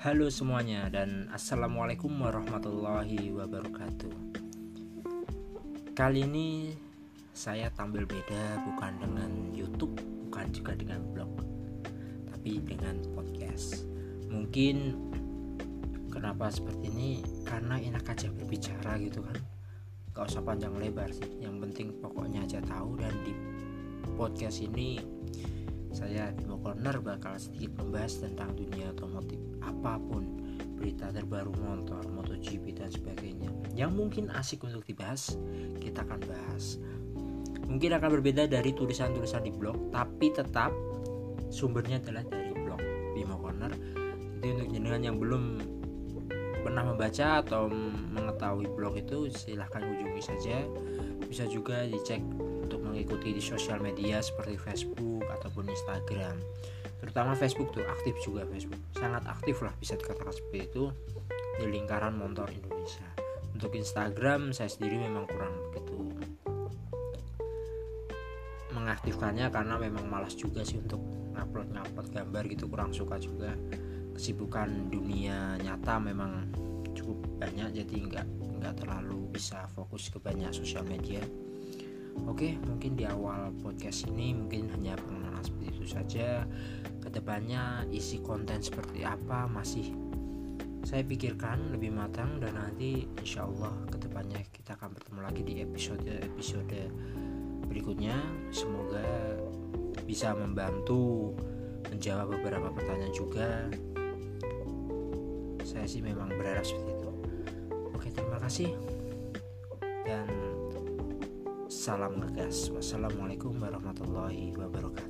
Halo semuanya dan Assalamualaikum warahmatullahi wabarakatuh. Kali ini saya tampil beda bukan dengan YouTube Bukan juga dengan blog Tapi dengan podcast. Mungkin kenapa seperti ini? Karena enak aja berbicara gitu kan? Gak usah panjang lebar sih Yang penting pokoknya aja tahu Dan di podcast ini saya Bimo Corner bakal sedikit membahas tentang dunia otomotif apa pun berita terbaru motor, MotoGP dan sebagainya yang mungkin asik untuk dibahas kita akan bahas. Mungkin akan berbeda dari tulisan-tulisan di blog tapi tetap sumbernya adalah dari blog Bimo Corner. Jadi untuk jenengan yang belum pernah membaca atau mengetahui blog itu silahkan kunjungi saja. Bisa juga dicek untuk mengikuti di sosial media seperti Facebook ataupun Instagram terutama Facebook tuh aktif juga Facebook. Sangat aktif lah bisa dikatakan seperti itu di lingkaran motor Indonesia. Untuk Instagram saya sendiri memang kurang begitu mengaktifkannya karena memang malas juga sih untuk ngupload ngupload gambar gitu. Kurang suka juga. Kesibukan dunia nyata memang cukup banyak jadi nggak nggak terlalu bisa fokus ke banyak sosial media. Oke, mungkin di awal podcast ini mungkin hanya seperti itu saja. Ke depannya isi konten seperti apa masih saya pikirkan lebih matang dan nanti insya Allah ke depannya kita akan bertemu lagi di episode-episode berikutnya. Semoga bisa membantu menjawab beberapa pertanyaan juga. Saya sih memang berharap seperti itu. Oke, terima kasih dan Salam ngegas. Wassalamualaikum warahmatullahi wabarakatuh.